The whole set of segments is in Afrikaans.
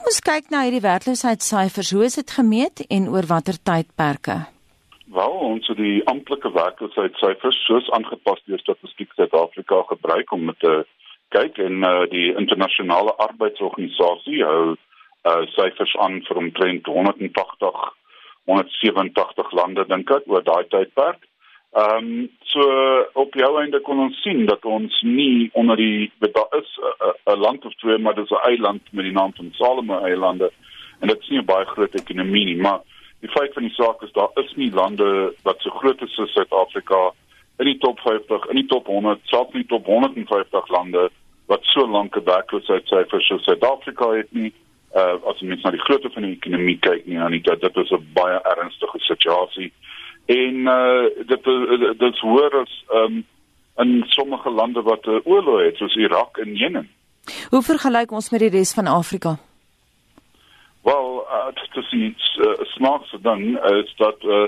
kom ons kyk na hierdie werkloosheidssyfers. Hoe is dit gemeet en oor watter tydperke? Wel, ons het die amptelike werkloosheidssyfers soos aangepas deur Statistiek Suid-Afrika gebruik om te kyk en uh, die internasionale arbeidsorganisasie hou uh, syfers aan vir omtrent 180 187 lande dink ek oor daai tydperk. Ehm um, so op jou einde kon ons sien dat ons nie onder die daar is 'n land of twee maar dis 'n eiland met die naam van Salome eilande en dit nie 'n baie groot ekonomie nie maar die feit van die saak is daar is nie lande wat so groot is as Suid-Afrika in die top 50 in die top 100 selfs in die top 150 lande wat so lank 'n werkloosheidsyfer soos Suid-Afrika het nie. Uh as mens na die grootte van die ekonomie kyk nie aan dit dit is 'n baie ernstige situasie en uh dit dit hoor as um in sommige lande wat 'n uh, oorlog het soos Irak en Jemen. Hoe vergelyk ons met die res van Afrika? Wel, uh, dit is iets uh, snaakse dan is dat uh,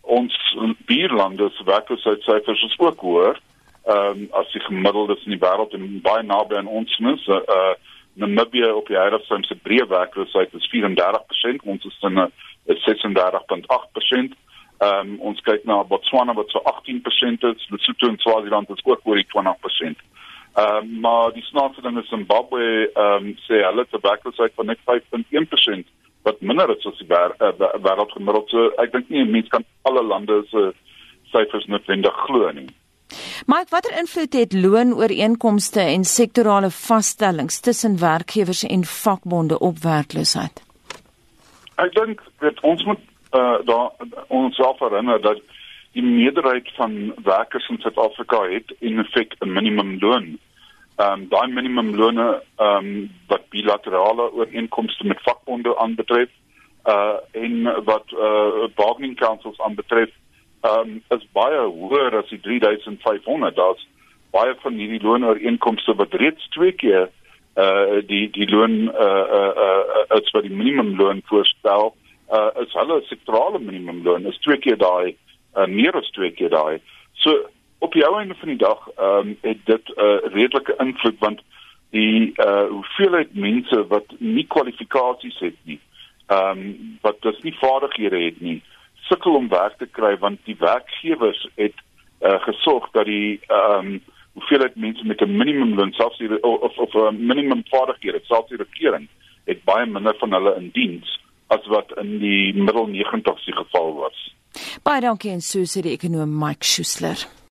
ons buurlande se werkloosheidsyfers is ook hoër um as die gemiddelde in die wêreld en baie naby aan ons is. Uh, uh Namibië op die Heidelberg se breë werkloosheid is 34%, ons is in 'n 36.8%. Ehm um, ons kyk na Botswana wat so 18% is, Lesotho en Swaziland is ook oor die 20%. Ehm um, maar die snaakse ding is Zimbabwe ehm um, sê hulle 'n werkloosheid van net 5.1% wat minder is as die eh, wêreldgemiddeld. So ek dink nie 'n mens kan alle lande se syfers noodwendig glo nie. Mike, watter invloed het loonooreenkomste en sektorale vaststellings tussen werkgewers en vakbonde op werkloosheid? Ek dink dit ons moet uh daar ons self herinner dat die meerderheid van werkers in Suid-Afrika het in effek 'n minimumloon. Ehm um, daai minimumlone ehm um, wat bilaterale ooreenkomste met vakbonde aanbetref uh en wat uh bargaining councils aanbetref ehm um, is baie hoër as die 3500. Daar's baie van hierdie loonooreenkomste wat reeds twee keer uh die die loon uh uh, uh as wat die minimumloon voorstel uh is hulle sektorale minimumloon is twee keer daai uh, meer as twee keer daai. So op die ou einde van die dag ehm um, het dit 'n uh, redelike invloed want die uh hoeveelheid mense wat nie kwalifikasies het nie ehm um, wat dus nie vaardighede het nie sukkel om werk te kry want die werkgewers het uh, gesorg dat die ehm um, hoeveelheid mense met 'n minimumloon selfs die of of 'n minimum vaardighede selfs die regering het baie minder van hulle in diens as wat in die middel 90's die geval was. Baie dankie en so sê die ekonom Mike Schuessler.